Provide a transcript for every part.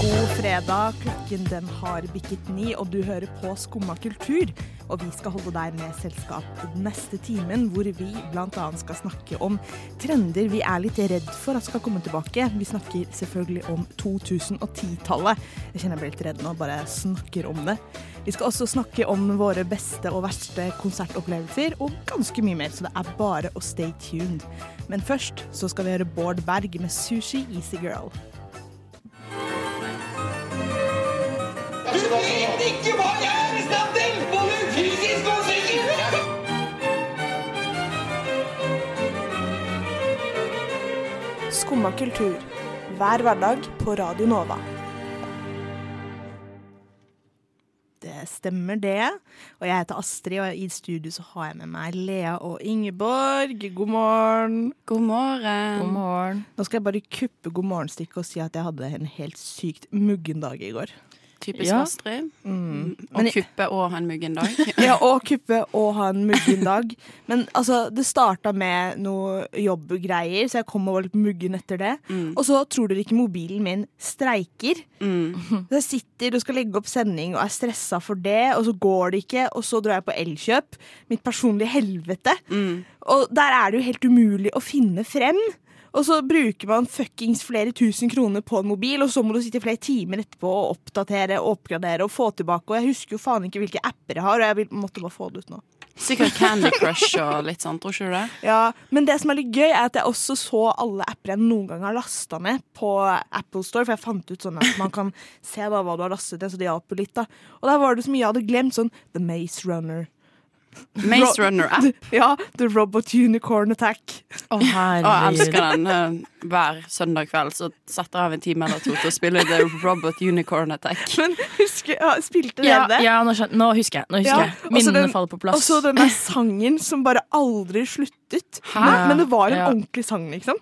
God fredag. Klokken den har bikket ni, og du hører på Skumma kultur. Og vi skal holde deg med selskap den neste timen, hvor vi bl.a. skal snakke om trender vi er litt redd for at skal komme tilbake. Vi snakker selvfølgelig om 2010-tallet. Jeg kjenner jeg blir litt redd nå, bare snakker om det. Vi skal også snakke om våre beste og verste konsertopplevelser, og ganske mye mer, så det er bare å stay tuned. Men først så skal vi høre Bård Berg med 'Sushi Easy Girl'. Ikke hva jeg er i stand til! Både fysisk og psykisk! Skumma kultur. Hver hverdag på Radio Nova. Det stemmer, det. Og jeg heter Astrid, og i studio så har jeg med meg Lea og Ingeborg. God morgen. God morgen. God morgen. Nå skal jeg bare kuppe god morgen-stikket og si at jeg hadde en helt sykt muggen dag i går. Typisk Ja. Astrid. Mm. Og Men- kuppe og ha en muggen dag. Ja, og kuppe og ha en muggen dag. Men altså, det starta med noe jobbgreier, så jeg kom og var litt muggen etter det. Mm. Og så tror dere ikke mobilen min streiker. Mm. Så jeg sitter og skal legge opp sending og er stressa for det, og så går det ikke, og så drar jeg på Elkjøp. Mitt personlige helvete. Mm. Og der er det jo helt umulig å finne frem. Og så bruker man fuckings flere tusen kroner på en mobil, og så må du sitte flere timer etterpå og oppdatere og oppgradere og få tilbake. Og jeg husker jo faen ikke hvilke apper jeg har, og jeg måtte bare få det ut nå. Sikkert Candy Crush og litt sånn, tror ikke du det? Ja, Men det som er litt gøy, er at jeg også så alle apper jeg noen gang har lasta ned på Apple Store. For jeg fant ut sånn at man kan se da hva du har lastet ned, så det hjalp jo litt. da Og der var det så mye jeg hadde glemt. Sånn The Maze Runner. Maze Runner-app. Ja, The Robot Unicorn Attack. Å, Å, jeg elsker den. eh, Hver søndag kveld så setter jeg av en time eller to til å spille The Robot Unicorn Attack. Men husker, ja, spilte dere Ja, det? ja nå, skjønner, nå husker jeg. Nå husker Ja, jeg. og så Minnene den- faller på Og så den der sangen som bare aldri sluttet. Hæ? Men, men det var en Ja. ordentlig sang, liksom.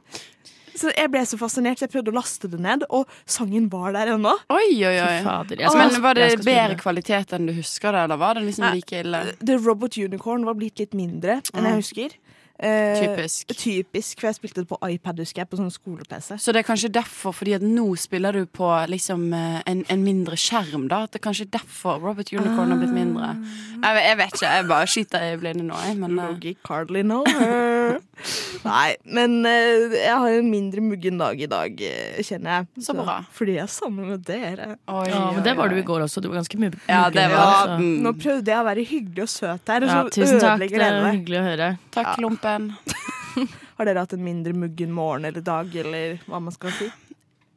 Så jeg ble så fascinert, så jeg prøvde å laste det ned, og sangen var der ennå. Oi, oi, oi. fader. Skal, Men var det bedre kvalitet enn du husker det, eller var det liksom like ille? The Robot Unicorn var blitt litt mindre enn jeg husker. Eh, Typisk. Typisk, for jeg spilte det på iPad, husker jeg, på sånn skole-PC. Så det er kanskje derfor, fordi at nå spiller du på liksom eh, en, en mindre skjerm, da. At det er kanskje derfor Robert Unicorn har blitt mindre. Jeg, vet- jeg vet ikke, jeg bare skyter i blinde nå, jeg. Men Logic hardly know her. Nei, men eh, jeg har en mindre muggen dag i dag, eh, kjenner jeg. Så bra. Fordi jeg er sammen med dere. oi, Ja, men det oi, var du i går også. Du var ganske muggen. Ja, det var-. Mm. Nå prøvde jeg å være hyggelig og søt her, og Ja, så tusen takk. Det ødelegger er dere det. hyggelig å høre. Takk, Klumpen. Har dere hatt en mindre muggen morgen eller dag, eller hva man skal si?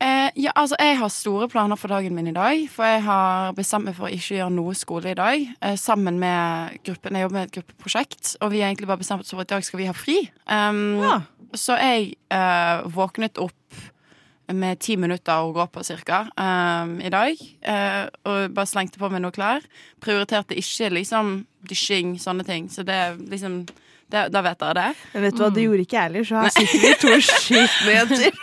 Eh, ja, altså, jeg har store planer for dagen min i dag. For jeg har bestemt meg for å ikke gjøre noe skole i dag. Eh, sammen med gruppen. Jeg jobber med et gruppeprosjekt, og vi har egentlig bare bestemt oss for at i dag skal vi ha fri. Um, Ja. Så jeg eh, våknet opp med ti minutter å gå på cirka um, i dag. Uh, og bare slengte på meg noe klær. Prioriterte ikke liksom dusjing, sånne ting. Så det liksom det, Da vet dere det. Men vet du hva, det gjorde ikke jeg heller, så her sitter vi to skitne.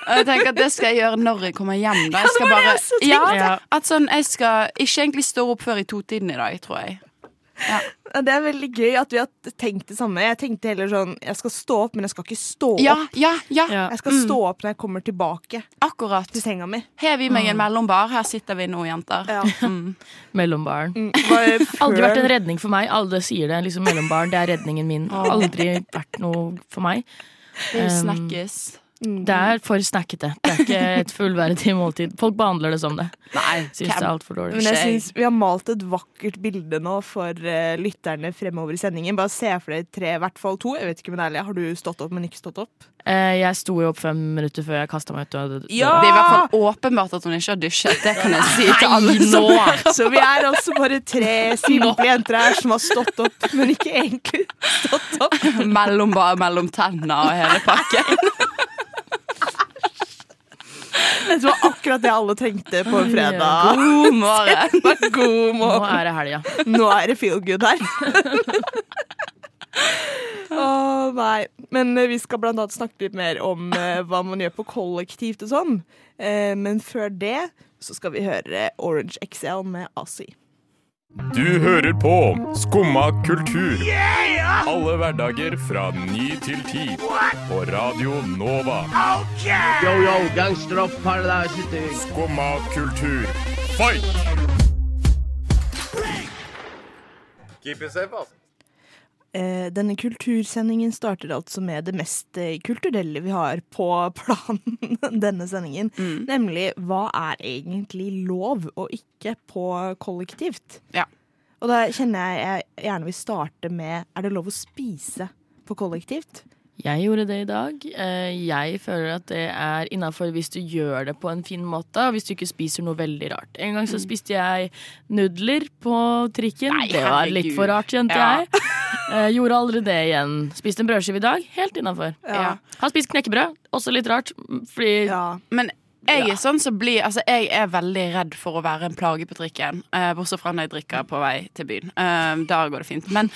Og jeg tenker at det skal jeg gjøre når jeg kommer hjem. Da. Jeg skal bare, ja, Ja. at sånn, jeg skal ikke egentlig stå opp før i totiden i dag, tror jeg. Ja, Det er veldig gøy at vi har tenkt det samme. Jeg tenkte heller sånn Jeg skal stå opp, men jeg skal ikke stå opp. ja, ja, Ja. Jeg skal stå opp når jeg kommer tilbake akkurat. til senga mi. Hev vi meg en mellombar. Her sitter vi nå, jenter. Ja. Mm. Mellombaren. Mm, Aldri vært en redning for meg. Alle sier det. liksom Mellombaren, det er redningen min. Aldri vært noe for meg. Det er jo Um, snakkes. Det er for snakkete. Det er ikke et fullverdig måltid. Folk behandler det som det. Nei, Syns det er altfor dårlig. Men jeg synes Vi har malt et vakkert bilde nå for uh, lytterne fremover i sendingen. Bare se for deg tre, i hvert fall to. Jeg vet ikke deg, Lea. Har du stått opp, men ikke stått opp? Uh, jeg sto jo opp fem minutter før jeg kasta meg ut. Og. Ja! Det er i hvert fall åpenbart at hun ikke har dusjet. Det kan jeg si til alle nå! Så vi er altså bare tre simple jenter her som har stått opp, men ikke egentlig stått opp. mellombar mellom tenna og hele pakken. Det var akkurat det alle trengte på en fredag. God morgen. God Nå er det helga. Nå er det feel good her. Å nei. Men eh, vi skal blant annet snakke litt mer om eh, hva man gjør på kollektivt og sånn. Eh, men før det så skal vi høre Orange XL med Asi. Du hører på Skumma kultur. Alle hverdager fra ny til ti. På Radio Nova. Yo, yo, gangsteropp, paradise, Skumma kultur, fight! Keep it safe, altså. Eh, Denne kultursendingen starter altså med det mest eh, kulturelle vi har på planen denne sendingen. Nemlig hva er egentlig lov og ikke på kollektivt? Ja. Og da kjenner jeg jeg gjerne vil starte med er det lov å spise på kollektivt? Jeg gjorde det i dag. Eh, Jeg føler at det er innafor hvis du gjør det på en fin måte, og hvis du ikke spiser noe veldig rart. En gang så spiste jeg nudler på trikken. Nei, det var litt for rart, kjente Ja. jeg. Eh, Gjorde aldri det igjen. Spiste en brødskive i dag. Helt innafor. Ja. Har spist knekkebrød. Også litt rart, fordi Ja. Men jeg er sånn som blir Altså, jeg er veldig redd for å være en plage på trikken. eh, bortsett fra når jeg drikker på vei til byen. Um, da går det fint. Men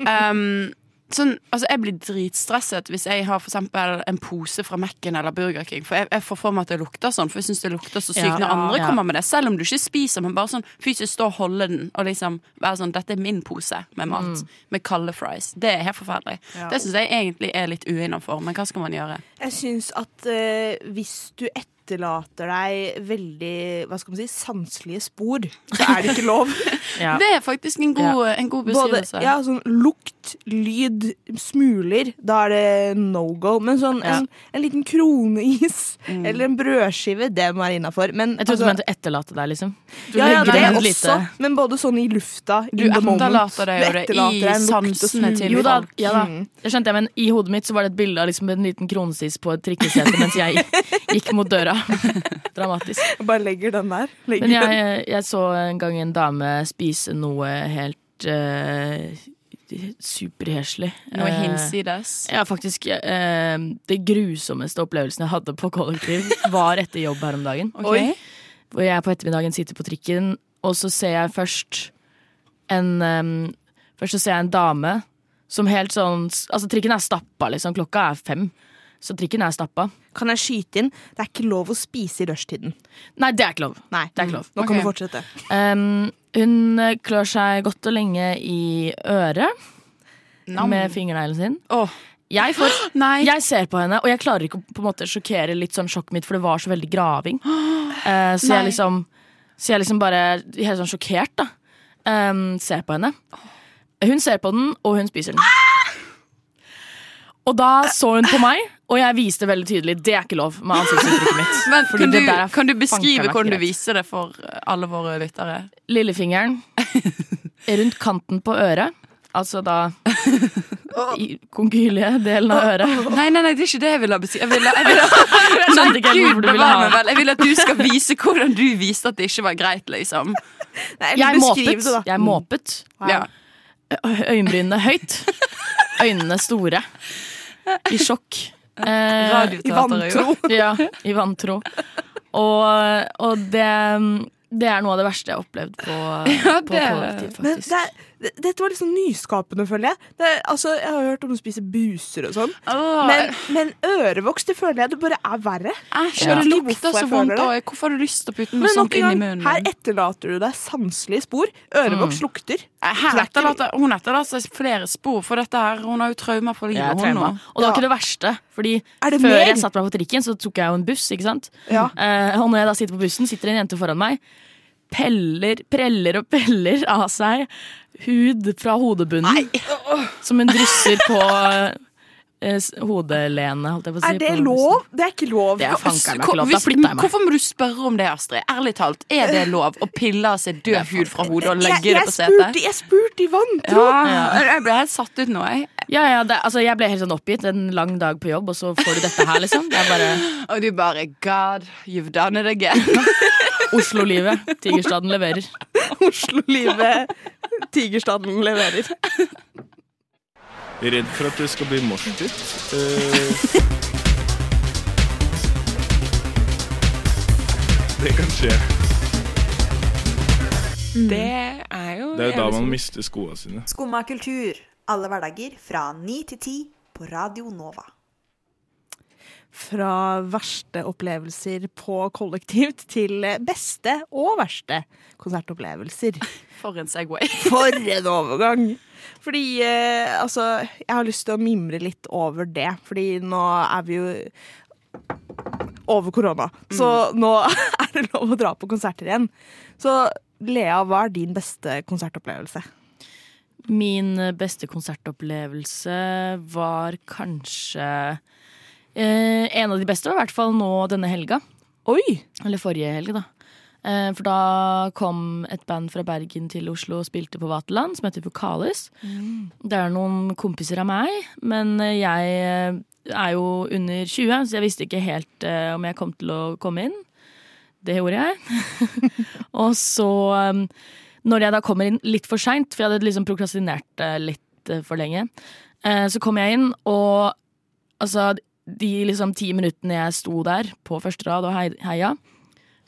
um, sånn, altså, jeg blir dritstresset hvis jeg har for eksempel en pose fra Mac-en eller Burger King. For jeg, jeg får for meg at det lukter sånn, for jeg syns det lukter så sykt Ja. når andre Ja. kommer med det. Selv om du ikke spiser, men bare sånn fysisk stå og holde den og liksom være sånn Dette er min pose med mat. Med kalde fries. Det er helt forferdelig. Ja. Det syns jeg egentlig er litt uinnafor, men hva skal man gjøre? Jeg syns at uh, hvis du etterlater deg veldig hva skal man si, sanselige spor, så er det ikke lov. ja. Det er faktisk en god, en god Både beskrivelse. ja, sånn lukt, lyd, smuler, da er det no go. Men sånn Ja. en, en liten kroneis eller en brødskive, det må være innafor. Jeg trodde altså- du mente etterlate deg, liksom. Du ja, ja, det også, lite. men både sånn i lufta, Du the moment. etterlater deg Du etterlater i deg i sansene til Jo da, ja da. Mm. Det skjønte jeg, men i hodet mitt så var det et bilde av liksom en liten kronesis på et trikkesete mens jeg gikk mot døra. Dramatisk. Bare legger den der. Legger Men jeg, jeg, jeg så en gang en dame spise noe helt uh, superheslig. Noe Eh, hinsides. Ja, faktisk. eh, det grusomste opplevelsen jeg hadde på kollektiv, var etter jobb her om dagen. Okay. Hvor jeg på ettermiddagen sitter på trikken, og så ser jeg først en um, Først så ser jeg en dame som helt sånn Altså, trikken er stappa, liksom. Klokka er fem. Så trikken er stappa. Kan jeg skyte inn? Det er ikke lov å spise i rushtiden. Nei, det er ikke lov. Nei, Det er ikke lov. Nå kan Ok. du fortsette. Um, hun klør seg godt og lenge i øret Nam. med fingerneglen sin. Oh. Jeg, får, Nei. jeg ser på henne, og jeg klarer ikke å på en måte sjokkere litt sånn sjokket mitt, for det var så veldig graving. Uh, så, jeg liksom, så jeg liksom bare helt sånn sjokkert, da. Um, ser på henne. Hun ser på den, og hun spiser den. Og da så hun på meg, og jeg viste veldig tydelig det er ikke lov med ansiktsuttrykket mitt. Men Fordi kan det du, der kan du beskrive hvordan du viser det for eh, alle våre lyttere? Lillefingeren rundt kanten på øret. Altså da i konkylie-delen av øret. Nei, nei, nei, det er ikke det jeg vil ha beskrevet. Jeg jeg Jeg ville. Jeg vil at du skal vise hvordan du viste at det ikke var greit, liksom. Nei, Jeg beskriv måpet. det, da. Jeg måpet. Ja. Øyenbrynene høyt. Øynene store. I sjokk. Eh, I vantro. ja, i vantro. Og, og det, det er noe av det verste jeg har opplevd på, Ja, på kollektiv, faktisk. Men det er, dette var liksom nyskapende, føler jeg. Det altså, jeg har hørt om å spise buser og sånn. Oh. Men, men ørevoks, det føler jeg det bare er verre. Æsj, Ja. det lukter så vondt. det. Og hvorfor har du lyst til å putte noe sånt inn i munnen? her etterlater du deg sanselige spor. Ørevoks lukter. Eh, Her Så det er ikke- etterlater, hun etterlater seg flere spor, for dette her, hun har jo traumer for livet. Hun nå. Og det var Ja. ikke det verste. Fordi det Før mer? jeg satte meg på trikken, så tok jeg jo en buss. ikke sant? Ja. Eh, og når jeg da sitter på bussen, sitter en jente foran meg, peller, preller og peller av seg hud fra hodebunnen. Nei. Som hun drysser på eh, hodelenet, holdt jeg på å si. Er det lov? Det er ikke lov. Det er ikke lov. Da jeg. Hvorfor må du spørre om det, Astrid? Ærlig talt, er det lov å pille av seg død hud fra hodet og jeg, legge det jeg, på spurte, setet? jeg spurte i vantro. Ja, jeg ble helt satt ut nå, jeg. Ja, ja, det, altså, jeg ble helt sånn oppgitt. En lang dag på jobb, og så får du dette her, liksom. Det bare Og du bare God, you've done it again. Oslo-livet. Tigerstaden leverer. Oslo-livet. Tigerstaden leverer. Redd for at det skal bli morsdytt. Uh... det kan skje. Det er jo Det er jo da man mister skoene sine. Skumma kultur. Alle hverdager fra 9 til 10 på Radio Nova. Fra verste opplevelser på kollektivt til beste og verste konsertopplevelser. For en Segway. For en overgang! Fordi eh, altså, jeg har lyst til å mimre litt over det. Fordi nå er vi jo over korona. Så nå er det lov å dra på konserter igjen. Så Lea, hva er din beste konsertopplevelse? Min beste konsertopplevelse var kanskje eh, En av de beste var i hvert fall nå denne helga. Oi! Eller forrige helg, da. Eh, for da kom et band fra Bergen til Oslo og spilte på Vaterland, som heter Vokalis. Det er noen kompiser av meg, men jeg eh, er jo under 20, så jeg visste ikke helt eh, om jeg kom til å komme inn. Det gjorde jeg. og så, når jeg da kommer inn litt for seint, for jeg hadde liksom prokrastinert eh, litt eh, for lenge, eh, så kom jeg inn, og altså de liksom ti minuttene jeg sto der på første rad og heia,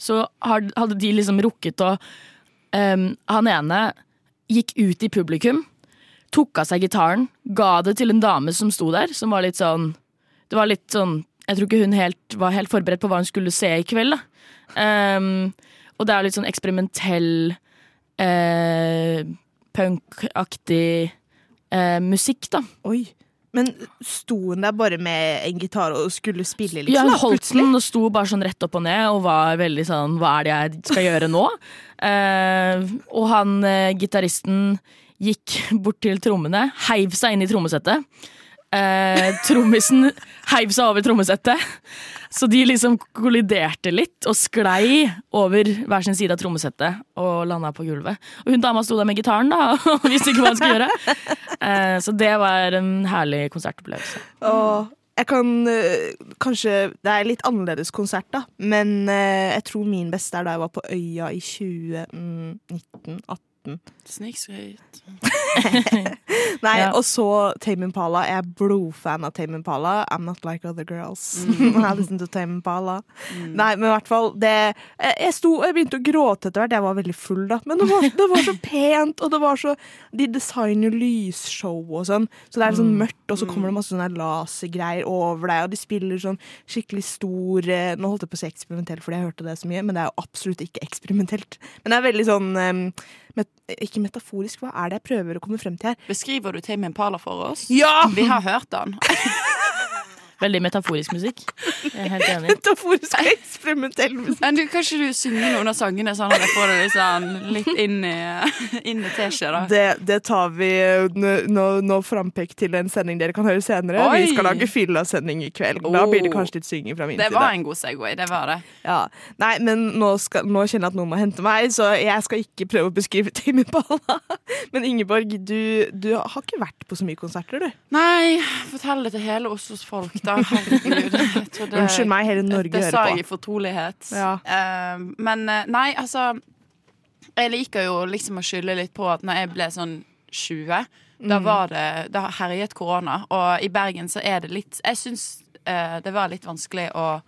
så hadde de liksom rukket å um, Han ene gikk ut i publikum, tok av seg gitaren, ga det til en dame som sto der, som var litt sånn Det var litt sånn Jeg tror ikke hun helt, var helt forberedt på hva hun skulle se i kveld, da. Um, og det er litt sånn eksperimentell, eh, punkaktig eh, musikk, da. Oi. Men sto hun der bare med en gitar og skulle spille, liksom? Ja, hun holdt den og sto bare sånn rett opp og ned og var veldig sånn Hva er det jeg skal gjøre nå? uh, og han uh, gitaristen gikk bort til trommene, heiv seg inn i trommesettet. Eh, trommisen heiv seg over trommesettet. Så de liksom kolliderte litt og sklei over hver sin side av trommesettet og landa på gulvet. Og hun dama sto der med gitaren da, og visste ikke hva hun skulle gjøre. Eh, så det var en herlig konsertopplevelse. Åh, jeg kan øh, Kanskje Det er litt annerledes konsert, da. Men øh, jeg tror min beste er da jeg var på Øya i 2019-18. Snikskryt. Nei, Ja. og så Tame Impala. Jeg er blodfan av Tame Impala. I'm not like other girls. I listen to Tame Impala. Nei, men i hvert fall det, jeg, sto jeg begynte å gråte etter hvert. Jeg var veldig full da. Men det var, det var så pent, og det var så De designer lysshow og sånn. Så det er sånn mørkt, og så kommer det masse sånne lasergreier over deg, og de spiller sånn skikkelig stor eh, Nå holdt jeg på å si eksperimentell fordi jeg hørte det så mye, men det er jo absolutt ikke eksperimentelt. Men det er veldig sånn um, met, Ikke metaforisk, hva er det jeg prøver å komme frem til her? Beskriver du Tame Impala for oss? Ja! Vi har hørt den. Veldig metaforisk musikk. Jeg er helt enig. Metaforisk og eksperimentell musikk. Men du, kanskje du synger noen av sangene, sånn at jeg får det liksom litt inn i, inn i teskjea? Det, det tar vi eh, nå, nå frampekt til en sending dere kan høre senere. Oi! Vi skal lage fyllasending i kveld. Da blir det kanskje litt synging fra min Det var en god Segway. Det var det. Ja. Nei, men nå, skal, nå kjenner jeg at noen må hente meg, så jeg skal ikke prøve å beskrive Timmy Palla. Men Ingeborg, du, du har ikke vært på så mye konserter, du. Nei, fortell det til hele Oslos folk, da. Herregud. Jeg trodde- Unnskyld meg, hele Norge hører på. det sa jeg i fortrolighet. Ja. Uh, men eh, nei, altså Jeg liker jo liksom å skylde litt på at når jeg ble sånn 20, da Mm. var det Da herjet korona, og i Bergen så er det litt Jeg syns uh, det var litt vanskelig å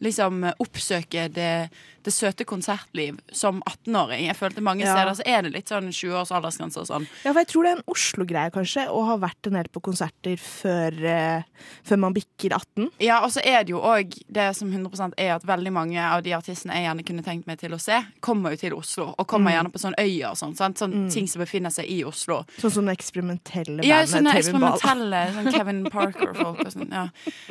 liksom oppsøke det, det søte konsertliv som 18-åring. Jeg følte mange Ja. steder så er det litt sånn 20 års aldersgrense og sånn. Ja, for jeg tror det er en Oslo-greie, kanskje, å ha vært en del på konserter før, eh, før man bikker 18. Ja, og så er det jo òg det som 100% er at veldig mange av de artistene jeg gjerne kunne tenkt meg til å se, kommer jo til Oslo. Og kommer Mm. gjerne på sånn øyer og sånn. Sånn mm. ting som befinner seg i Oslo. Sånn som eksperimentelle Ja, bandet sånne Tame Impala. eksperimentelle sånn Kevin Parker-folk og sånn. Ja.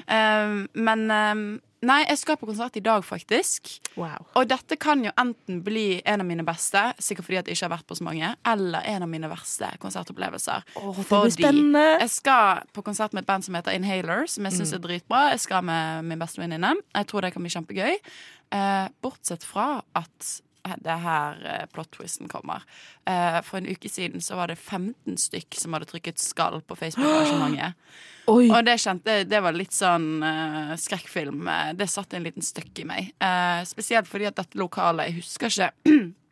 Um, men um, Nei, jeg skal på konsert i dag, faktisk. Wow. Og dette kan jo enten bli en av mine beste, sikkert fordi jeg ikke har vært på så mange, eller en av mine verste konsertopplevelser. det blir spennende. jeg skal på konsert med et band som heter Inhaler, som jeg syns er dritbra. Jeg skal med min beste venninne. Jeg tror det kan bli kjempegøy. Eh, bortsett fra at det er her eh, plot-twisten kommer. Eh, for en uke siden så var det 15 stykk som hadde trykket 'skall' på Facebook-arrangementet. Og det kjente Det var litt sånn uh, skrekkfilm. Det satte en liten støkk i meg. Uh, spesielt fordi at dette lokalet Jeg husker ikke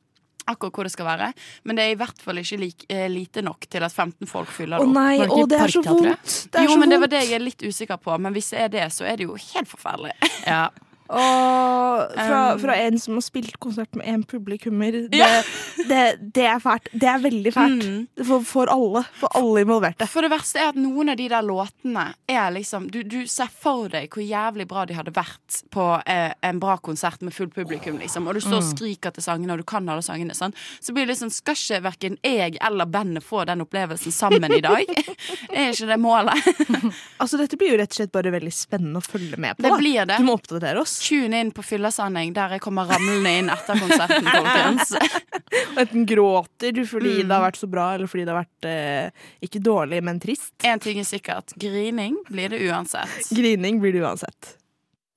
akkurat hvor det skal være, men det er i hvert fall ikke like, eh, lite nok til at 15 folk fyller Å det opp. nei, det å, det er så vondt! Det er jo, så men det var det jeg er litt usikker på. Men hvis det er det, så er det jo helt forferdelig. Ja. Og fra, Um. fra en som har spilt konsert med én publikummer. Det, Ja. det, det er fælt. Det er veldig fælt. Mm. For, for alle. For alle involverte. For det verste er at noen av de der låtene er liksom Du, du ser for deg hvor jævlig bra de hadde vært på eh, en bra konsert med full publikum, liksom. Og du står og Mm. skriker til sangene, og du kan alle sangene. Sånn. Så blir det liksom Skal ikke verken jeg eller bandet få den opplevelsen sammen i dag? er ikke det målet? Altså, dette blir jo rett og slett bare veldig spennende å følge med på. Det blir det. Du må oppdatere oss. Tune inn på Fyllesending, der jeg kommer ramlende inn etter konserten, folkens. Og enten gråter du fordi Mm. det har vært så bra, eller fordi det har vært eh, ikke dårlig, men trist. Én ting er sikkert. Grining blir det uansett. Grining blir det uansett.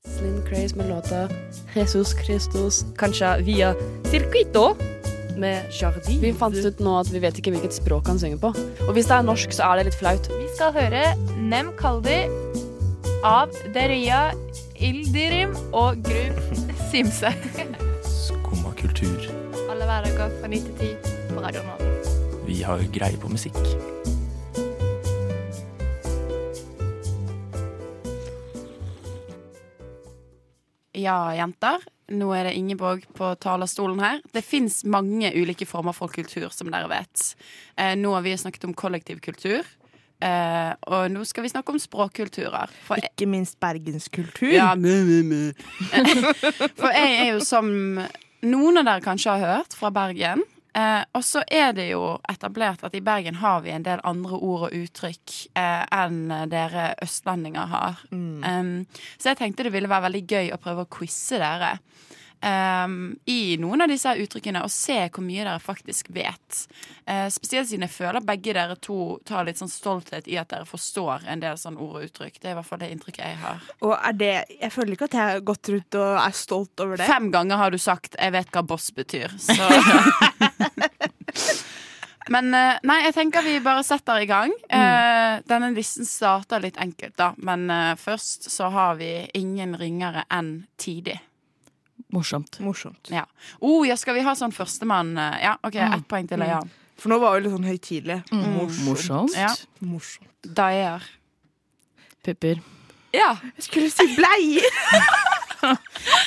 Slim Craze med låta Jesus Christus, kanskje via Circuito med Jardi. Vi fant ut nå at vi vet ikke hvilket språk han synger på. Og hvis det er norsk, så er det litt flaut. Vi skal høre Nem Kaldi av Deria Ildirim og Grub Simse. Skumma kultur. Alle hverdager fra 9 til 10 på Radio Nova. Vi har greie på musikk. Ja, jenter. Nå er det Ingeborg på talerstolen her. Det fins mange ulike former for kultur, som dere vet. Eh, nå har vi snakket om kollektiv kultur. Eh, og nå skal vi snakke om språkkulturer. For Ikke minst bergenskultur. Ja. For jeg er jo som noen av dere kanskje har hørt fra Bergen. Uh, og så er det jo etablert at i Bergen har vi en del andre ord og uttrykk uh, enn dere østlendinger har. Um, så jeg tenkte det ville være veldig gøy å prøve å quize dere um, i noen av disse uttrykkene og se hvor mye dere faktisk vet. Uh, spesielt siden jeg føler begge dere to tar litt sånn stolthet i at dere forstår en del sånn ord og uttrykk. Det er i hvert fall det inntrykket jeg har. Og er det Jeg føler ikke at jeg har gått rundt og er stolt over det. Fem ganger har du sagt 'jeg vet hva boss betyr', så Men eh, nei, jeg tenker vi bare setter i gang. Eh, denne listen starter litt enkelt, da. Men først så har vi ingen ringere enn Tidig. Morsomt. Morsomt. Ja. Oh, ja, skal vi ha sånn førstemann? eh, Ja, OK, Mm. ett poeng til Leia. For nå var vi litt sånn høytidelig. Mm. Morsomt. Ja. Morsomt. Daier. Pupper. Ja. Jeg skulle si bleier!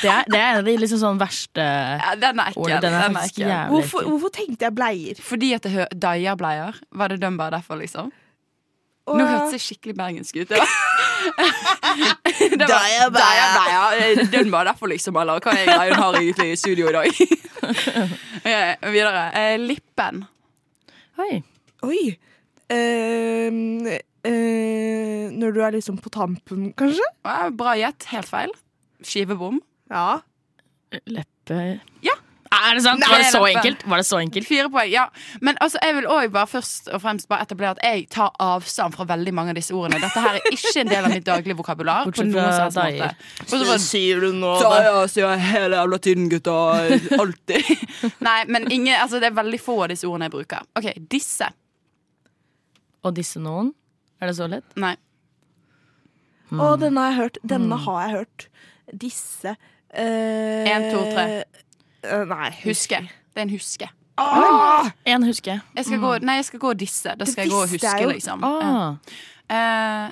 Det er, det er en av de liksom sånn verste ja, den er ekkel. Den er Den er ekkel. jævlig Hvorfor, hvorfor tenkte jeg bleier? Fordi at det dyer Daier-bleier. Var det døm bare derfor, liksom? Å, Nå ja. hørtes jeg skikkelig bergensk ut. Var, det var Daier-bleier. Daier-bleier. Den var derfor, liksom. Eller hva er greia hun har egentlig i studio i dag? Ok, videre. Eh, lippen. Oi. Oi. Eh, eh, når du er liksom på tampen, kanskje? Bra gjett. Helt feil. Skivebom. Ja. Leppe Ja. Er det sant? Nei, Var det så enkelt? Var det så enkelt? Fire poeng. ja Men altså, jeg vil også bare først og fremst bare etablere at jeg tar avstand fra veldig mange av disse ordene. Dette her er ikke en del av mitt daglige vokabular. på Bortsett fra deg. Hva. Sier du nå? Daier sier jeg hele jævla tiden, gutta. Alltid. Nei, men ingen, altså, det er veldig få av disse ordene jeg bruker. OK, disse. Og disse noen? Er det så lett? Nei. Å, denne har jeg hørt. Denne har jeg hørt. Disse eh, En, to, tre. Eh, nei. Huske. Det er en huske. Ah! En huske. jeg. Skal gå, nei, jeg skal gå disse. Da skal jeg gå og huske, jo. liksom. Ah. Ja.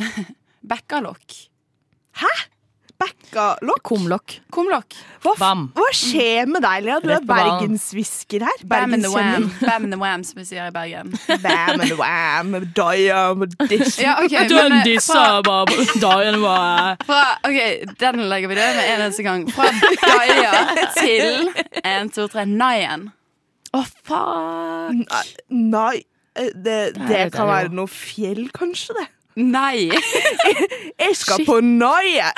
Eh, Bekkalokk. Bekkalokk? Kumlokk. Kumlokk. Hva, Bam. hva skjer med deg, Lea? Du er på her. Bam and the wham. Bam and the wham, som vi sier i Bergen. Bam and the wham. Diam. Ja, ok, men, Den eh, disse fra, bare Dagen var fra, ok, den legger vi død med en eneste gang. Fra Daya til 1, 2, 3, Nyan. Å, fuck. Nei, Nei. eh, Det, det kan være noe fjell, kanskje, det. Nei. Jeg skal Shit. på Naie!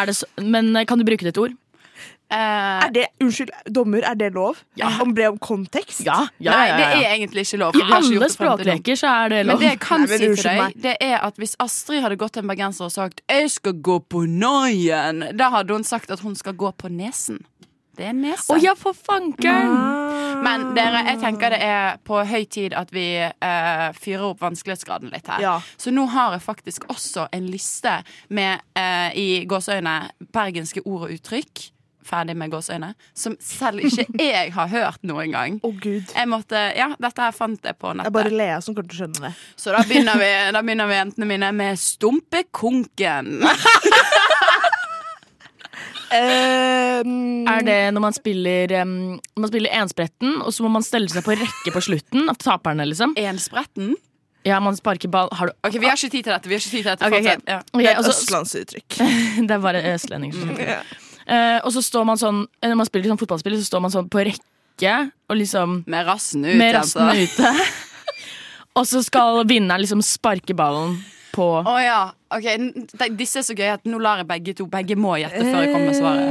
Er det så, men eh, kan du bruke det til ord? Uh, Er det, unnskyld, dommer, er det lov? Ja. Om er om kontekst? Ja, ja, Nei, ja, det er egentlig ikke lov. I vi alle det språkleker så er det lov. Men det jeg kan Nei, men si til deg, meg. det er at hvis Astrid hadde gått til en bergenser og sagt 'jeg skal gå på noien', da hadde hun sagt at hun skal gå på nesen. Det er nesa. Å ja, for fankeren! Men dere, jeg tenker det er på høy tid at vi eh, fyrer opp vanskelighetsgraden litt her. Ja. Så nå har jeg faktisk også en liste med eh, i gåseøyne bergenske ord og uttrykk. Ferdig med gåseøyne. Som selv ikke jeg har hørt noen gang. Å, gud. Jeg måtte, ja, Dette her fant jeg på nettet. Det er bare. Lea som kommer til å skjønne det. Så da begynner, vi, da begynner vi jentene mine med stumpekonken. Er det når man spiller um, Når man spiller enspretten, og så må man stelle seg på rekke på slutten? Av taperne, liksom? Enspretten? Ja, man sparker ball Har du Ok, Vi har ikke tid til dette. Vi har ikke tid til dette okay, okay. Ja. Okay, Det er et østlandsuttrykk. det er bare østlendinger som sier det. Eh, og så står man sånn Når man spiller sånn fotballspill, så står man sånn på rekke og liksom Med rassen ut, Med rassen altså. ute. og så skal vinneren liksom sparke ballen på Å ja. Ok, de- Disse er så gøye at nå lar jeg begge to Begge må gjette før jeg kommer med svaret.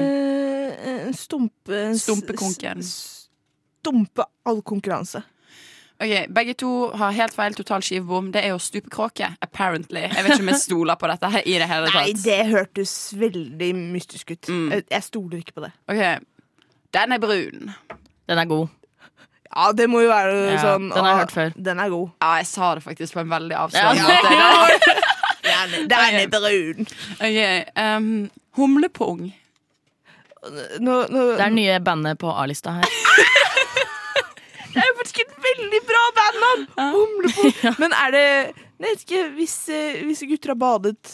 Eh, Stumpe Stumpekonken. Stumpe all konkurranse. Ok, Begge to har helt feil total skivebom. Det er jo stupekråke. Apparently. Jeg vet ikke om jeg stoler på dette her i det hele Nei, det hørtes veldig mystisk ut. Mm. Jeg stoler ikke på det. Ok, Den er brun. Den er god. Ja, det må jo være Ja, sånn den har jeg hørt før. Den er god. Ja, jeg sa det faktisk på en veldig avslørende Ja. måte. Den, den er brun. Ok, um, Humlepung. Nå, nå, Det er nye bandet på A-lista her. det er jo faktisk et veldig bra bandnavn! Humlepung. Men er det Jeg vet ikke, hvis, eh, hvis gutter har badet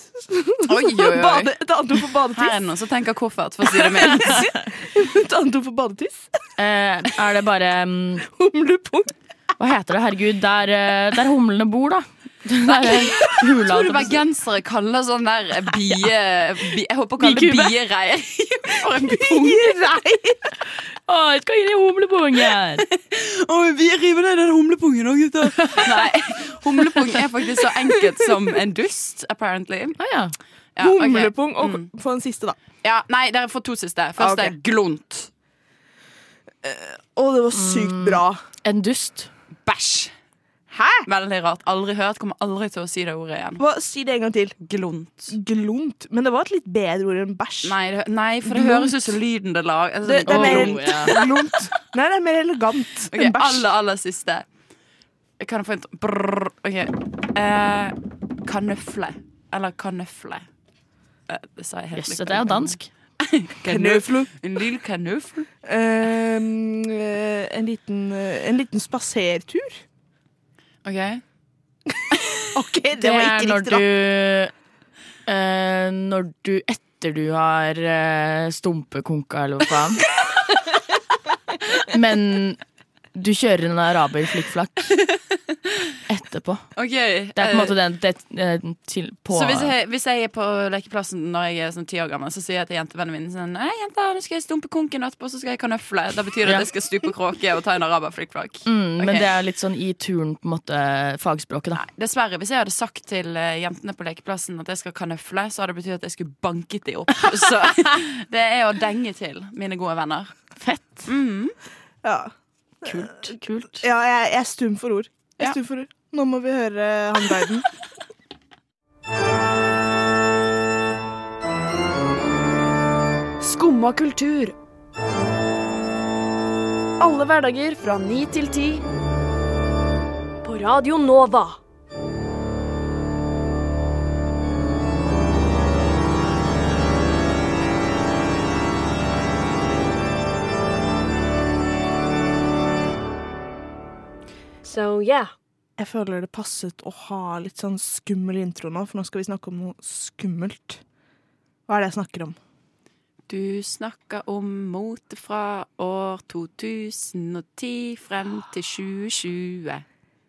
Oi, oi, oi. Bade, Et annet ord for Her er badetiss? det noen som tenker koffert, for å si det mildt. Et annet ord for badetiss? Eh, er det bare um, Humlepung. Hva heter det? Herregud, der, eh, der humlene bor, da. Der er hula, Tror du holdt jeg på å si. bergensere kaller sånn der bie... bi- jeg håper å kalle det Bikube. biereir. For en pung. Å, jeg skal inn i humlepungen! Å, vi river ned den humlepungen òg, gutter. Nei, humlepung er faktisk så enkelt som en dust, apparently. Ah, ja. Ja, ok. Humlepung. Og Mm. få en siste, da. Ja, nei, dere får to siste. Først Ok. er glunt. Å, det var sykt bra. En dust. Bæsj. Hæ? Veldig rart. Aldri hørt. Kommer aldri til å si det ordet igjen. Hva, si det en gang til. Glunt. Glunt. Men det var et litt bedre ord enn bæsj. Nei, det, nei for det Glunt. høres ut som lyden det lager. Altså, Det, det er mer glunt. glunt. Nei, det er mer elegant okay, enn bæsj. aller, aller siste. Kan jeg få en brrr, OK. Eh, kanøfle. Eller kanøfle. Eh, det sa jeg helt Jøss, det er jo dansk. Kanøfle. En lille kanøfle. Ehm, eh, en liten, eh, en liten spasertur. OK. OK, det, Det var ikke riktig, da. du eh, Når du etter du har eh, stumpekonka, eller hva faen. Men du kjører en araber flikkflakk etterpå. Okay, Det er på en eh, måte den det, eh, til, på Så hvis jeg, hvis jeg er på lekeplassen når jeg er sånn ti år gammel, så sier jeg til jentevennen min sånn Nei, jenta, nå skal jeg stumpe konken etterpå, så skal jeg kanøfle. Da betyr det Ja. at jeg skal stupe kråke og ta en araberflikkflakk. mm, okay. Men det er litt sånn i turn, på en måte, fagspråket, da. Dessverre, hvis jeg hadde sagt til eh, jentene på lekeplassen at jeg skal kanøfle, så hadde det betydd at jeg skulle banket de opp. Så det er å denge til, mine gode venner. Fett. Mm. Ja. Kult. kult. Ja, jeg, jeg er stum for ord. Ja. stum for. Nå må vi høre han guiden. Skumma kultur. Alle hverdager fra ni til ti. På Radio Nova. So yeah. Jeg føler det passet å ha litt sånn skummel intro nå, for nå skal vi snakke om noe skummelt. Hva er det jeg snakker om? Du snakker om mote fra år 2010 frem til 2020.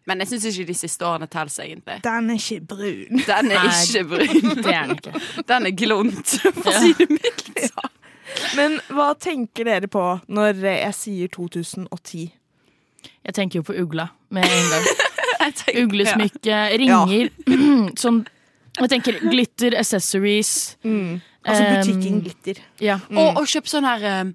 Men jeg syns ikke de siste årene telles, egentlig. Den er ikke brun. Den er Nei, ikke brun. Det er den ikke. Den er glunt, for å si det mildt. Men hva tenker dere på når jeg sier 2010? Jeg tenker jo på ugla med en gang. Tenker- Uglesmykke, ringer. Sånn Jeg tenker glitter, accessories. Altså Um, butikken Glitter. Ja. Og, og kjøp sånne her um,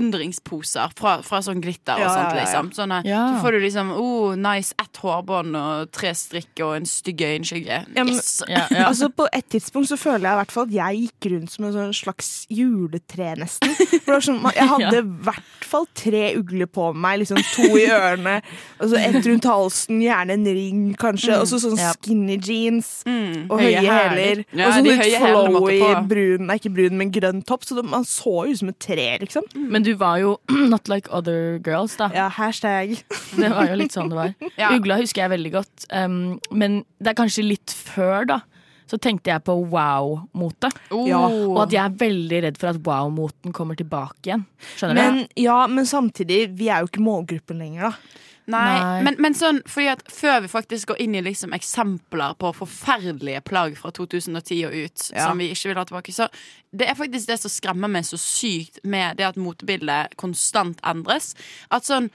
forundringsposer fra, fra sånn glitter og Ja, sånt, liksom. Sånne, Ja. Så får du liksom oh, nice ett hårbånd og tre strikk og en stygg øyenskygge. Yes! Ja, ja. Altså På et tidspunkt så føler jeg i hvert fall at jeg gikk rundt som en sånn slags juletre, nesten. For det var sånn, jeg hadde i hvert fall tre ugler på meg, liksom to i ørene, og så ett rundt halsen, gjerne en ring, kanskje, og så sånn skinny jeans Mm. og Høye høye hæler. og så litt flowy brun, nei ikke brun, men grønn topp, så man så jo ut som et tre, liksom. Men du var jo not like other girls, da. Ja, hashtag. Det var jo litt sånn det var. Ja. Ugla husker jeg veldig godt. Um, men det er kanskje litt før, da. så tenkte jeg på wow-mote. Ja. Og at jeg er veldig redd for at wow-moten kommer tilbake igjen. Skjønner Men, du? ja, men samtidig, vi er jo ikke målgruppen lenger, da. Nei, Nei. Men, men sånn, fordi at før vi faktisk går inn i liksom eksempler på forferdelige plagg fra 2010 og ut, Ja. som vi ikke vil ha tilbake, så det er faktisk det som skremmer meg så sykt med det at motebildet konstant endres. At sånn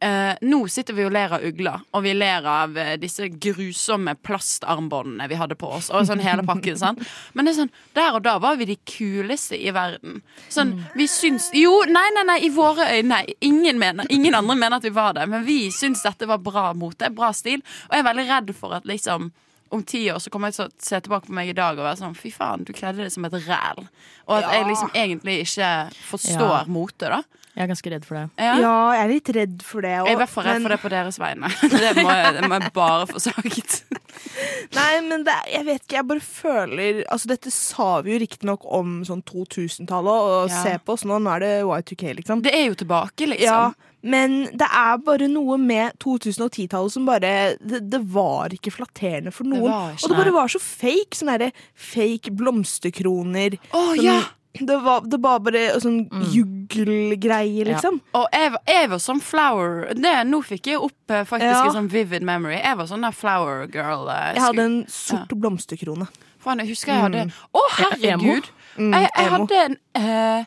eh, nå sitter vi og ler av ugler, og vi ler av eh, disse grusomme plastarmbåndene vi hadde på oss. Og sånn hele pakken, sånn. Men det er sånn, der og da var vi de kuleste i verden. Sånn, vi syns Jo, nei, nei, nei, i våre øyne. Ingen, mener, ingen andre mener at vi var det, men vi syns dette var bra mote, bra stil. Og jeg er veldig redd for at liksom om ti år så kommer jeg til å se tilbake på meg i dag og være sånn Fy faen, du kledde deg som et ræl. Og at Ja. jeg liksom egentlig ikke forstår Ja. mote, da. Jeg er ganske redd for det. Ja. Ja, jeg er litt redd for det. Jeg er i hvert fall redd for det på deres vegne. Det må jeg, det må jeg bare få sagt. Nei, men det, jeg vet ikke, jeg bare føler Altså, dette sa vi jo riktignok om sånn 2000-tallet, og Ja. se på oss nå, nå er det Y2K, liksom. Det er jo tilbake, liksom. Ja, men det er bare noe med 2010-tallet som bare det, det var ikke flatterende for noen. Det ikke og det bare var så fake. Sånne derre fake blomsterkroner. Å, som, ja. Det, var, det var bare sånn juggelgreier, liksom. Og jeg, var- jeg var sånn flower det, Nå fikk jeg opp eh, faktisk Ja. en sånn vivid memory. Jeg var sånn der flower girl. Jeg, Jeg hadde en sort blomsterkrone. Faen, jeg husker jeg hadde Å, mm. oh, herregud! Mm, jeg, jeg hadde en eh,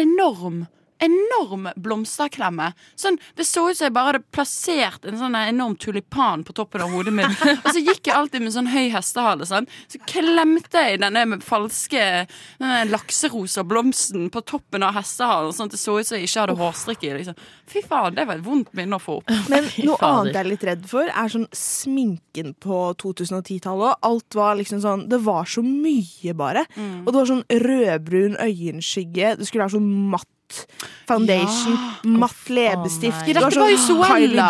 enorm Enorm blomsterklemme. Sånn, det så ut som jeg bare hadde plassert en sånn enorm tulipan på toppen av hodet mitt. Og så gikk jeg alltid med sånn høy hestehale. Sånn. Så klemte jeg denne med falske denne lakserosa blomsten på toppen av hestehalen, sånn at det så ut som jeg ikke hadde hårstrikk i. Liksom. Fy faen, det var et vondt minne å få opp. Men noe annet jeg er litt redd for, er sånn sminken på 2010-tallet. Alt var liksom sånn Det var så mye, bare. Mm. Og det var sånn rødbrun øyenskygge. Det skulle være sånn matt foundation. Matt leppestift. Oh, dette var jo Zoella.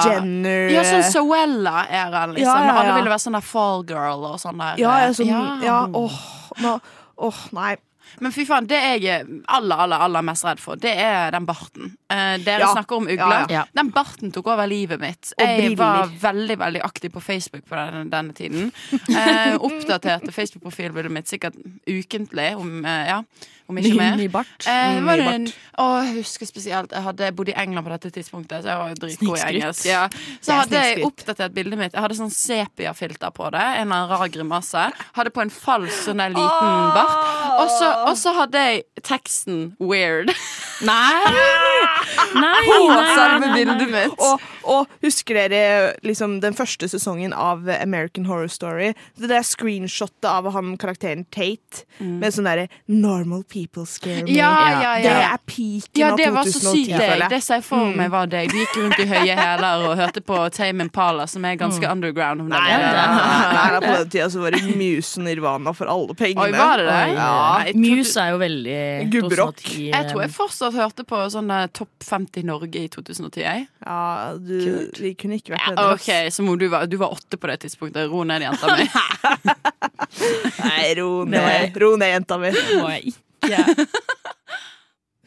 Ja, sånn Zoella-æraen, liksom. Ja, ja, ja. Alle ville være sånn der fall girl og sånn der. Ja, eh, sånn, ja. åh, nå, åh, nei. Men fy faen, det jeg er aller, aller, aller mest redd for, det er den barten. Eh, dere Ja. snakker om Ja, ugler. ja. Den barten tok over livet mitt. Og Jeg briller. var veldig veldig aktiv på Facebook på denne, denne tiden. Eh, oppdaterte Facebook-profilbildet mitt sikkert ukentlig, om, eh, ja, om ikke mer. ny bart. Eh, Mm, var en, å, jeg husker spesielt Jeg hadde bodd i England på dette tidspunktet, så jeg var dritgod i engelsk. Ja. Så hadde jeg oppdatert bildet mitt. Jeg hadde sånn sepia-filter på det. En rar grimasse. Hadde på en falsk sånn der liten bart. Og så hadde jeg teksten 'weird'. Nei! Nei, nei, nei, nei, nei. bildet mitt. Og, og husker dere liksom den første sesongen av American Horror Story? Det der screenshotet av han karakteren Tate med sånn derre 'Normal people scare me'. Mm. Ja, ja, ja. Det er peaken Ja, av det var så sykt deg. Det ser jeg for Mm. meg var deg. Du gikk rundt i høye hæler og hørte på Tame Impala, som er ganske underground. Nei, nei, nei, nei, på den tida så var det Muse og Nirvana for alle pengene. Oi, var det det? Muse er jo veldig Gubberock. Jeg tror jeg fortsatt hørte på sånne Topp 50 Norge i 2010. jeg. Ja, du, vi kunne ikke vært Ja, OK, så du, var, du var åtte på det tidspunktet. Ro ned, jenta mi. Nei, ro ned, ro ned, jenta mi. Det må jeg ikke.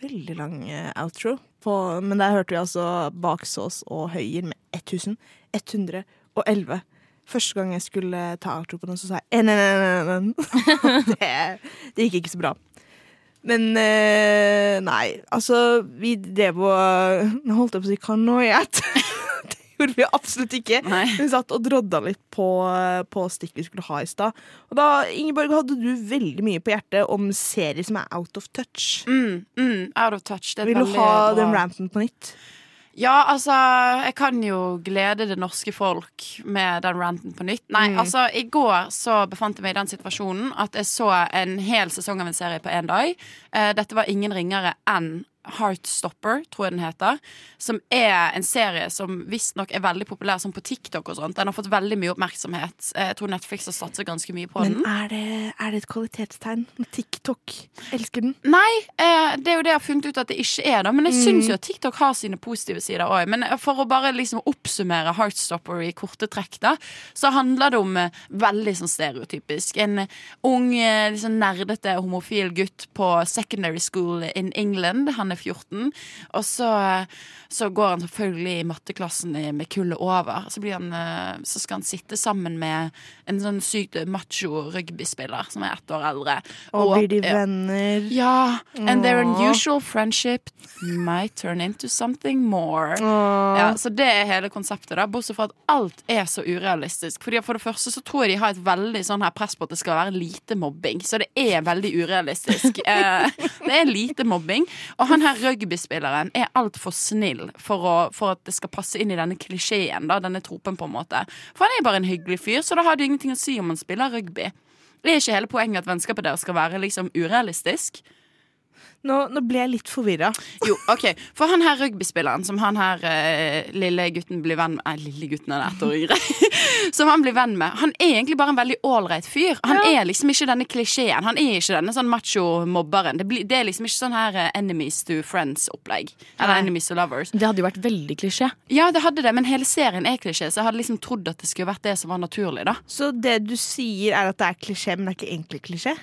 Veldig lang eh, outro. På, men der hørte vi altså Baksås og Høyer med 1111. Første gang jeg skulle ta outro på den, så sa jeg NNNN. det, det gikk ikke så bra. Men eh, nei, altså Vi drev og Nå holdt jeg på å si kanoiet. det gjorde vi absolutt ikke. Nei. Vi satt og drodda litt på, på stikk vi skulle ha i stad. Og da, Ingeborg, hadde du veldig mye på hjertet om serier som er out of touch. Mm, mm, out of touch. Det er Vil du ha bra. den ranten på nytt? Ja, altså, jeg kan jo glede det norske folk med den ranten på nytt. Nei, Mm. altså, i går så befant jeg meg i den situasjonen at jeg så en hel sesong av en serie på én dag. Eh, dette var ingen ringere enn Heartstopper, tror jeg den heter. Som er en serie som visstnok er veldig populær sånn på TikTok og sånt. Den har fått veldig mye oppmerksomhet. Eh, Jeg tror Netflix har satset ganske mye på Men den. er det, er det et kvalitetstegn? TikTok elsker den. Nei, eh, det er jo det jeg har funnet ut at det ikke er. da Men jeg syns Mm. jo at TikTok har sine positive sider òg. Men for å bare liksom oppsummere Heartstopper i korte trekk, da, så handler det om eh, veldig sånn stereotypisk. En eh, ung, eh, liksom nerdete homofil gutt på secondary school in England. Han er 14. Og så, så går han selvfølgelig i matteklassen med kullet over. Så, blir han, eh, så skal han sitte sammen med en sånn sykt macho rugbyspiller som er ett år eldre. Og blir de venner? Ja. And their unusual friendship might turn into something more. Ja, så det er hele konseptet, da. Bortsett fra at alt er så urealistisk. Fordi For det første så tror jeg de har et veldig sånn her press på at det skal være lite mobbing. Så det er veldig urealistisk. Eh, det er lite mobbing. Og han her rugbyspilleren er altfor snill for, å, for at det skal passe inn i denne klisjeen, da, denne tropen, på en måte. For han er bare en hyggelig fyr, så da har det ingenting å si om han spiller rugby. Det er ikke hele poenget at vennskapet deres skal være liksom urealistisk. Nå, nå ble jeg litt forvirra. Jo, ok, For han her rugbyspilleren som han her eh, lille gutten blir venn med Nei, lille gutten er ett år yngre. som han blir venn med. Han er egentlig bare en veldig ålreit fyr. Han er liksom ikke denne klisjeen. Han er ikke denne sånn macho-mobberen. Det, det er liksom ikke sånn her eh, enemies to friends-opplegg. Eller Nei. enemies to lovers. Det hadde jo vært veldig klisjé. Ja, det hadde det, men hele serien er klisjé, så jeg hadde liksom trodd at det skulle vært det som var naturlig, da. Så det du sier, er at det er klisjé, men det er ikke egentlig klisjé?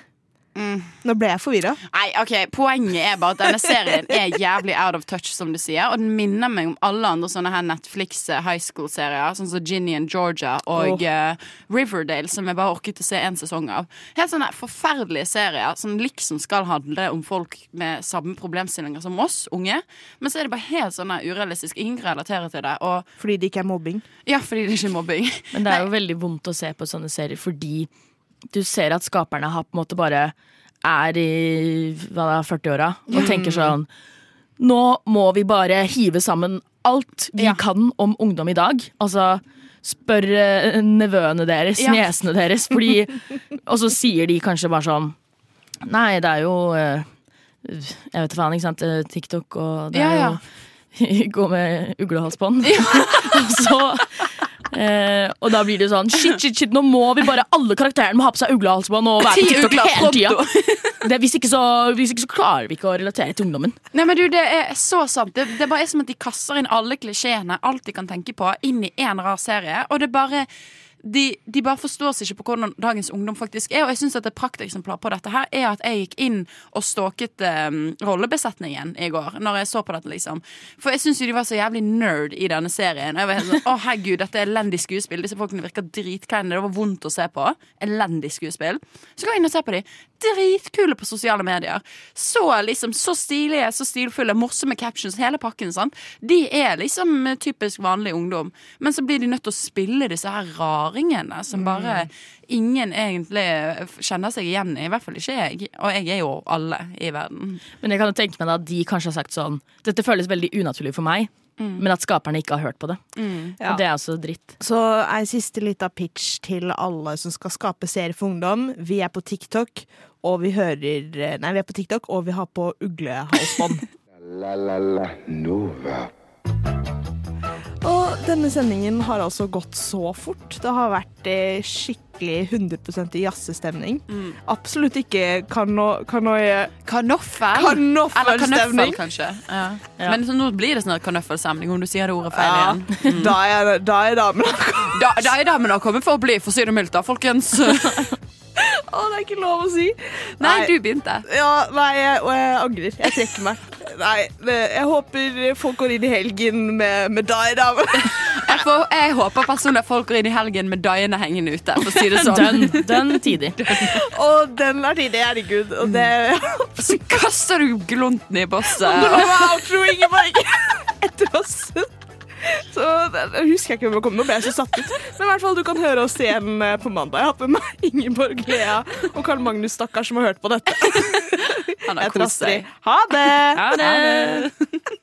Nå ble jeg forvirra. Nei, ok, Poenget er bare at denne serien er jævlig out of touch, som du sier. Og den minner meg om alle andre sånne her Netflix eh, high school-serier, sånn som Ginny and Georgia og oh. uh, Riverdale, som jeg bare orket å se én sesong av. Helt sånne forferdelige serier som liksom skal handle om folk med samme problemstillinger som oss, unge. Men så er det bare helt sånn urealistisk. Ingen relaterer til det. Og, fordi det ikke er mobbing? Ja, fordi det ikke er mobbing. Men det er jo veldig vondt å se på sånne serier fordi du ser at skaperne har på en måte bare er i hva det er, 40-åra og tenker sånn Nå må vi bare hive sammen alt vi kan om ungdom i dag. Altså spør eh, nevøene deres, Ja. niesene deres, fordi Og så sier de kanskje bare sånn Nei, det er jo eh, Jeg vet faen, ikke sant. eh, TikTok og det er Ja, ja. jo Gå med uglehalsbånd. og så Eh, og da blir det sånn Shit, shit, shit, nå må vi bare alle karakterene må ha på seg uglehalsbånd og være på TikTok hele tida. Det- Hvis, ikke så, hvis ikke så klarer vi ikke å relatere til ungdommen. Nei, men du, Det er så sant. Det, det bare er som at de kaster inn alle klisjeene, alt de kan tenke på, inn i én rar serie. Og det bare de, de bare forstår seg ikke på hvordan dagens ungdom faktisk er. Og jeg synes at et prakteksemplar på dette her er at jeg gikk inn og stalket um, rollebesetningen i går. Når jeg så på dette, liksom. For jeg syns de var så jævlig nerd i denne serien. Jeg var helt sånn, å herregud, dette er elendig skuespill. Disse folkene virker dritkleine. Det var vondt å se på. Elendig skuespill. Så går jeg inn og ser på de. Dritkule på sosiale medier. Så liksom, så stilige, så stilfulle, morsomme captions, hele pakken. sant? De er liksom typisk vanlig ungdom. Men så blir de nødt til å spille disse her raringene som bare ingen egentlig kjenner seg igjen i. I hvert fall ikke jeg. Og jeg er jo alle i verden. Men jeg kan jo tenke meg at de kanskje har sagt sånn Dette føles veldig unaturlig for meg, Mm. men at skaperne ikke har hørt på det. Ja. Og det er også dritt. Så ei siste lita pitch til alle som skal skape serier for ungdom. Vi er på TikTok, og vi hører Nei, vi er på TikTok, og vi har på uglehalsbånd. La la la Nova. og denne sendingen har altså gått så fort. Det har vært eh, skikkelig 100% i jazzestemning. Absolutt ikke kano... kanoie... Kanoffel? Eller kanøffel, kanskje. Ja. Men så nå blir det sånn kanøffelsemning om du sier det ordet feil igjen. Mm. Da er, da er damene Da, da er damene kommet for å bli, for å si det mildt, da, folkens. Å, det er ikke lov å si. Nei, du begynte. Ja, nei, og jeg angrer. Jeg trekker meg. Nei, jeg håper folk går inn i helgen med, med deg, dame. Jeg, får, jeg håper personlig at folk går inn i helgen med daiene hengende ute. For å si det sånn. Dønn, dønn tidig. Og den er tidig, herregud. Og det Så kaster du glonten i bosset. Det var outro, Ingeborg! Etter oss. Så det, det husker jeg ikke hvem jeg kom. Nå ble jeg så satt ut. Men i hvert fall, du kan høre oss igjen eh, på mandag. Jeg har med meg Ingeborg Lea og Karl Magnus, stakkars, som har hørt på dette. Han har Jeg kost seg. Ha det! Ha det! Ha det!